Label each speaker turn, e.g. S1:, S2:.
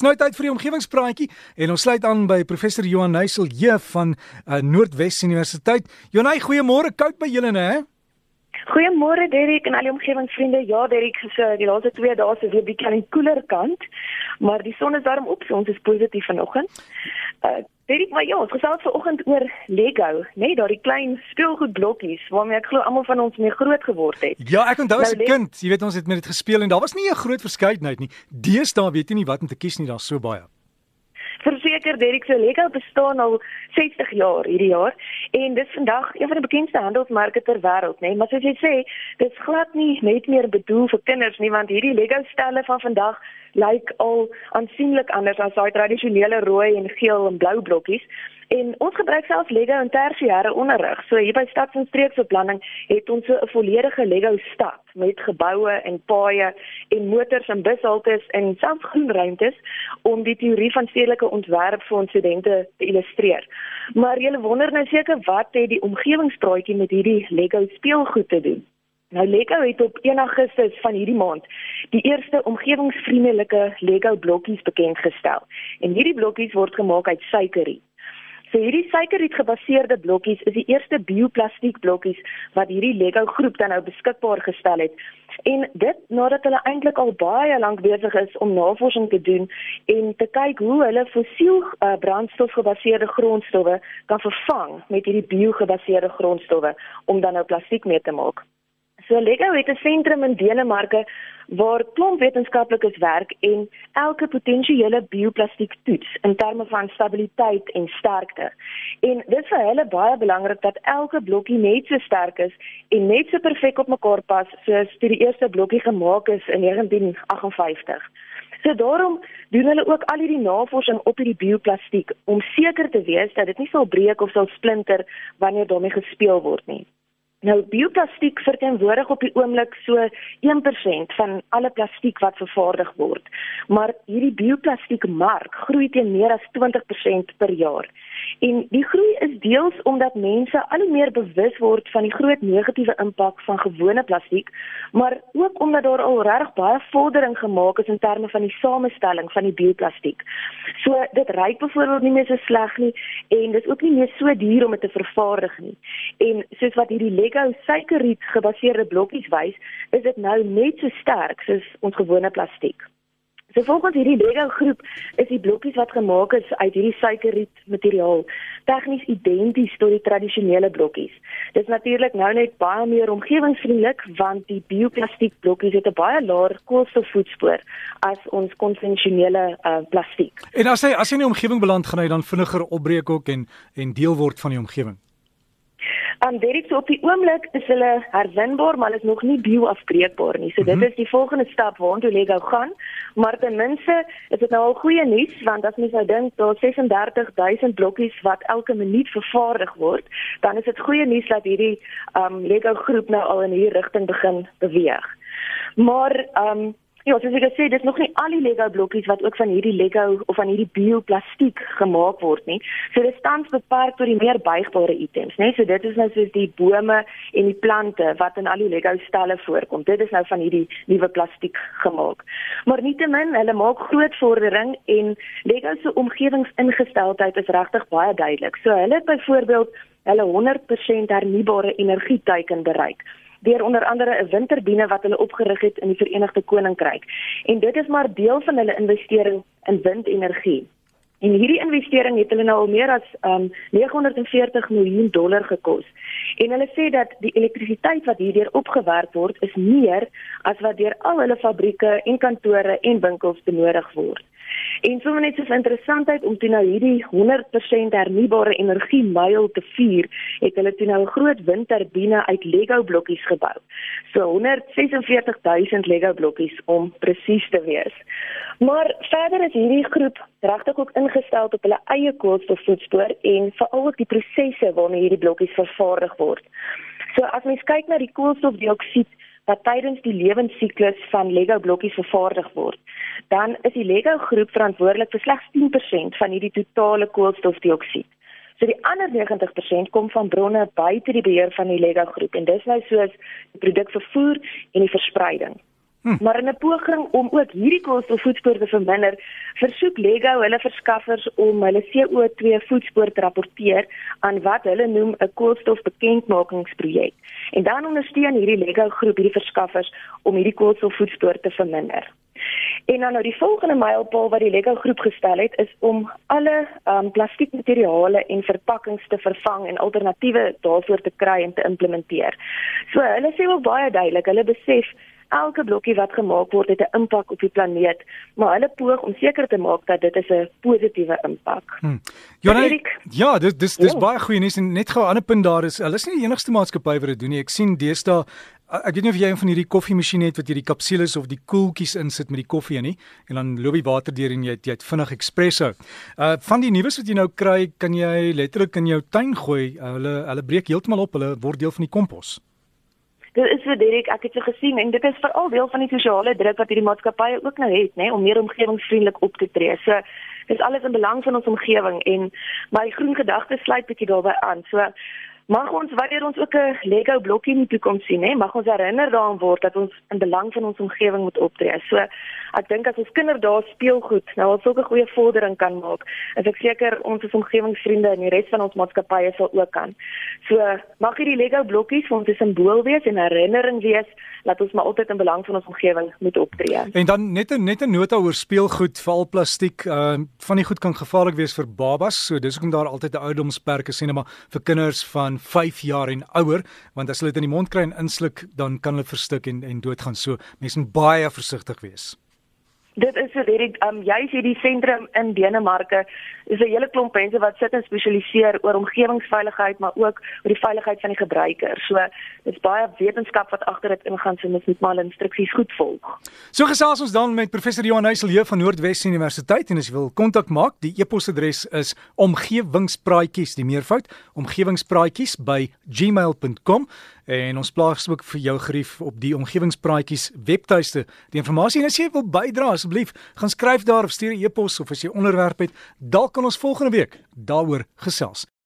S1: Nou tyd vir die omgewingspraatjie en ons sluit aan by professor Johan Neusel J van uh, Noordwes Universiteit. Johan, goeiemôre. Koud by julle, né?
S2: Goeiemôre Derek en al die omgewingsvriende. Ja, Derek, so die laaste 2 dae is weer bietjie aan die koeler kant, maar die son is warm op, so ons is positief vanoggend. Uh Derek, maar ja, ons gesels vanoggend oor Lego, né, nee, daardie klein speelgoedblokkies waarmee ek glo almal van ons mee groot geword het.
S1: Ja, ek onthou as nou, 'n kind, jy weet ons het met dit gespeel en daar was nie 'n groot verskeidenheid nie. Deesdae weet jy nie wat om te kies nie, daar's so baie.
S2: Verseker Derek se Lego bestaan al 60 jaar hierdie jaar en dis vandag een van die bekendste handelsmerke ter wêreld, né? Nee? Maar soos jy sê, dis glad nie net meer bedoel vir kinders nie, want hierdie Lego stelle van vandag lyk al aansienlik anders as daai tradisionele rooi en geel en blou blokkies. En ons gebruik self Lego in tersiêre onderrig. So hier by Stads- en Streeksbeplanning het ons so 'n volledige Lego stad met geboue en paaie en motors en bushaltes en selfs groenruimtes om die teorie van stedelike ontwerp vir ons studente te illustreer. Maar jy wonder nou seker wat het die omgewingspraatjie met hierdie Lego speelgoed te doen? Nou Lego het op 1 Augustus van hierdie maand die eerste omgewingsvriendelike Lego blokkies bekend gestel. En hierdie blokkies word gemaak uit suikerriet. So hierdie suikerriet gebaseerde blokkies is die eerste bioplastiek blokkies wat hierdie Lego groep dan nou beskikbaar gestel het. En dit nadat hulle eintlik al baie lank besig is om navorsing te doen en te kyk hoe hulle fossiel uh, brandstof gebaseerde grondstowwe kan vervang met hierdie bio gebaseerde grondstowwe om dan nou plastiek mee te maak. So Lego het 'n sentrum in Denemarke waar klomp wetenskaplikes werk en elke potensiële bioplastiek toets in terme van stabiliteit en sterkte. En dit is vir hulle baie belangrik dat elke blokkie net so sterk is en net so perfek op mekaar pas soos toe die eerste blokkie gemaak is in 1958. So daarom doen hulle ook al hierdie navorsing op hierdie bioplastiek om seker te wees dat dit nie sal breek of sal splinter wanneer daarmee gespeel word nie. Nou bioplastiek verteenwoordig op die oomblik so 1% van alle plastiek wat vervaardig word. Maar hierdie bioplastiek mark groei teen meer as 20% per jaar. En die groei is deels omdat mense al hoe meer bewus word van die groot negatiewe impak van gewone plastiek, maar ook omdat daar al reg baie vordering gemaak is in terme van die samestelling van die bioplastiek. So dit ryk byvoorbeeld nie meer so sleg nie en dit is ook nie meer so duur om dit te vervaardig nie. En soos wat hierdie Lego suikerriet gebaseerde blokkies wys, is dit nou net so sterk soos ons gewone plastiek. So volgens hierdie Lego groep is die blokkies wat gemaak is uit hierdie suikerriet materiaal tegnies identies tot die tradisionele blokkies. Dit is natuurlik nou net baie meer omgewingsvriendelik want die bioplastiek blokkies het 'n baie laer koolstofvoetspoor as ons konvensionele uh, plastiek.
S1: En as hy as hy in die omgewing beland gaan hy dan vinniger opbreek ook en en deel word van die omgewing.
S2: Um dit is op die oomblik is hulle herwinbaar, maar is nog nie bioafbreekbaar nie. So mm -hmm. dit mhm. is die volgende stap waartoe Lego gaan. Maar ten minste is dit nou al goeie nuus want as mens nou dink daar 36000 blokkies wat elke minuut vervaardig word, dan is dit goeie nuus dat hierdie um Lego groep nou al in hierdie rigting begin beweeg. Maar um Ja, soos ek gesê, dis nog nie al die Lego blokkies wat ook van hierdie Lego of van hierdie bioplastiek gemaak word nie. So dit staan beperk tot die meer buigbare items, né? So dit is nou soos die bome en die plante wat in al die Lego stelle voorkom. Dit is nou van hierdie nuwe plastiek gemaak. Maar nietemin, hulle maak groot vordering en Lego se omgewingsingesteldheid is regtig baie duidelik. So hulle het byvoorbeeld hulle 100% hernubare energie teiken bereik deur onder andere 'n windturbine wat hulle opgerig het in die Verenigde Koninkryk. En dit is maar deel van hulle investering in windenergie. En hierdie investering het hulle nou al meer as um 940 miljoen dollar gekos. En hulle sê dat die elektrisiteit wat hierdeur opgewerk word is meer as wat deur al hulle fabrieke en kantore en winkels benodig word. En sommer net so 'n interessantheid om toe nou hierdie 100% hernubare energie myl te vier, het hulle toe nou 'n groot windturbine uit Lego blokkies gebou. So 146000 Lego blokkies om presies te wees. Maar verder is hierdie groep regtig ook ingestel op hulle eie koolstofvoetspoor en veral ook die prosesse waarmee hierdie blokkies vervaardig word. So as mens kyk na die koolstofdioksied wat tydens die lewensiklus van Lego blokkies vervaardig word, dan is die Lego groep verantwoordelik vir slegs 10% van hierdie totale koolstofdioksied. So die ander 90% kom van bronne buite die beheer van die Lego groep en dis nou soos die produkvervoer en die verspreiding. Hm. Maar in 'n poging om ook hierdie koolstofvoetspoor te verminder, versoek Lego hulle verskaffers om hulle CO2 voetspoor te rapporteer aan wat hulle noem 'n koolstofbekendmakingsprojek. En dan ondersteun hierdie Lego groep hierdie verskaffers om hierdie koolstofvoetspoor te verminder. En dan nou die volgende mylpaal wat die Lego groep gestel het is om alle um, plastiekmateriale en verpakkings te vervang en alternatiewe daarvoor te kry en te implementeer. So hulle sê ook baie duidelik, hulle besef elke blokkie wat gemaak word het 'n impak op die planeet, maar hulle poog om seker te maak dat dit is 'n positiewe impak. Hmm.
S1: Jonne, ja, dis dis dis ja. baie goeie nuus en net gou 'n ander punt daar is, hulle is nie die enigste maatskappy wat dit doen nie. Ek sien deesdae ek weet nie of jy een van hierdie koffiemasjiene het wat jy die kapsules of die koeltjies insit met die koffie in nie en dan loop die water deur en jy het, jy het vinnig espresso. Uh van die nuus wat jy nou kry, kan jy letterlik in jou tuin gooi. Uh, hulle hulle breek heeltemal op, hulle word deel van die kompos.
S2: Dit is vir Derek, ek het dit gesien en dit is veral deel van die sosiale druk wat hierdie maatskappye ook nou het, nê, om meer omgewingsvriendelik op te tree. So dis alles in belang van ons omgewing en my groen gedagtes sluit bietjie daarbey aan. So mag ons wanneer ons ook 'n Lego blokkie in die toekoms sien, hè, mag ons herinner daaraan word dat ons in belang van ons omgewing moet optree. So ek dink as ons kinders daar speelgoed nou al sulke goeie vordering kan maak, is ek seker ons as omgewingsvriende en die res van ons maatskappye sal ook kan. So mag hierdie Lego blokkies vir ons 'n simbool wees en herinnering wees dat ons maar altyd in belang van ons omgewing moet optree.
S1: En dan net 'n net 'n nota oor speelgoed, val plastiek, uh van die goed kan gevaarlik wees vir babas, so dis hoekom daar altyd 'n ouderdomsperk is, net maar vir kinders van 5 jaar en ouer, want as hulle dit in die mond kry en insluk, dan kan hulle verstik en en doodgaan. So mense moet baie versigtig wees.
S2: Dit is so direk um jy sê die sentrum in Denemarke is 'n hele klomp mense wat sit en spesialiseer oor omgewingsveiligheid maar ook oor die veiligheid van die gebruiker. So dit's baie wetenskap wat agter dit ingaan so mens moet maar instruksies goed volg.
S1: So gesels ons dan met professor Johan Heisel hier van Noordwes Universiteit en as jy wil kontak maak, die e-posadres is omgewingspraatjies die meervoud omgewingspraatjies by gmail.com en ons plaas ook vir jou gerief op die omgewingspraatjies webtuiste. Die inligting as jy wil bydra asseblief, gaan skryf daar of stuur 'n e-pos of as jy onderwerp het, dalk kan ons volgende week daaroor gesels.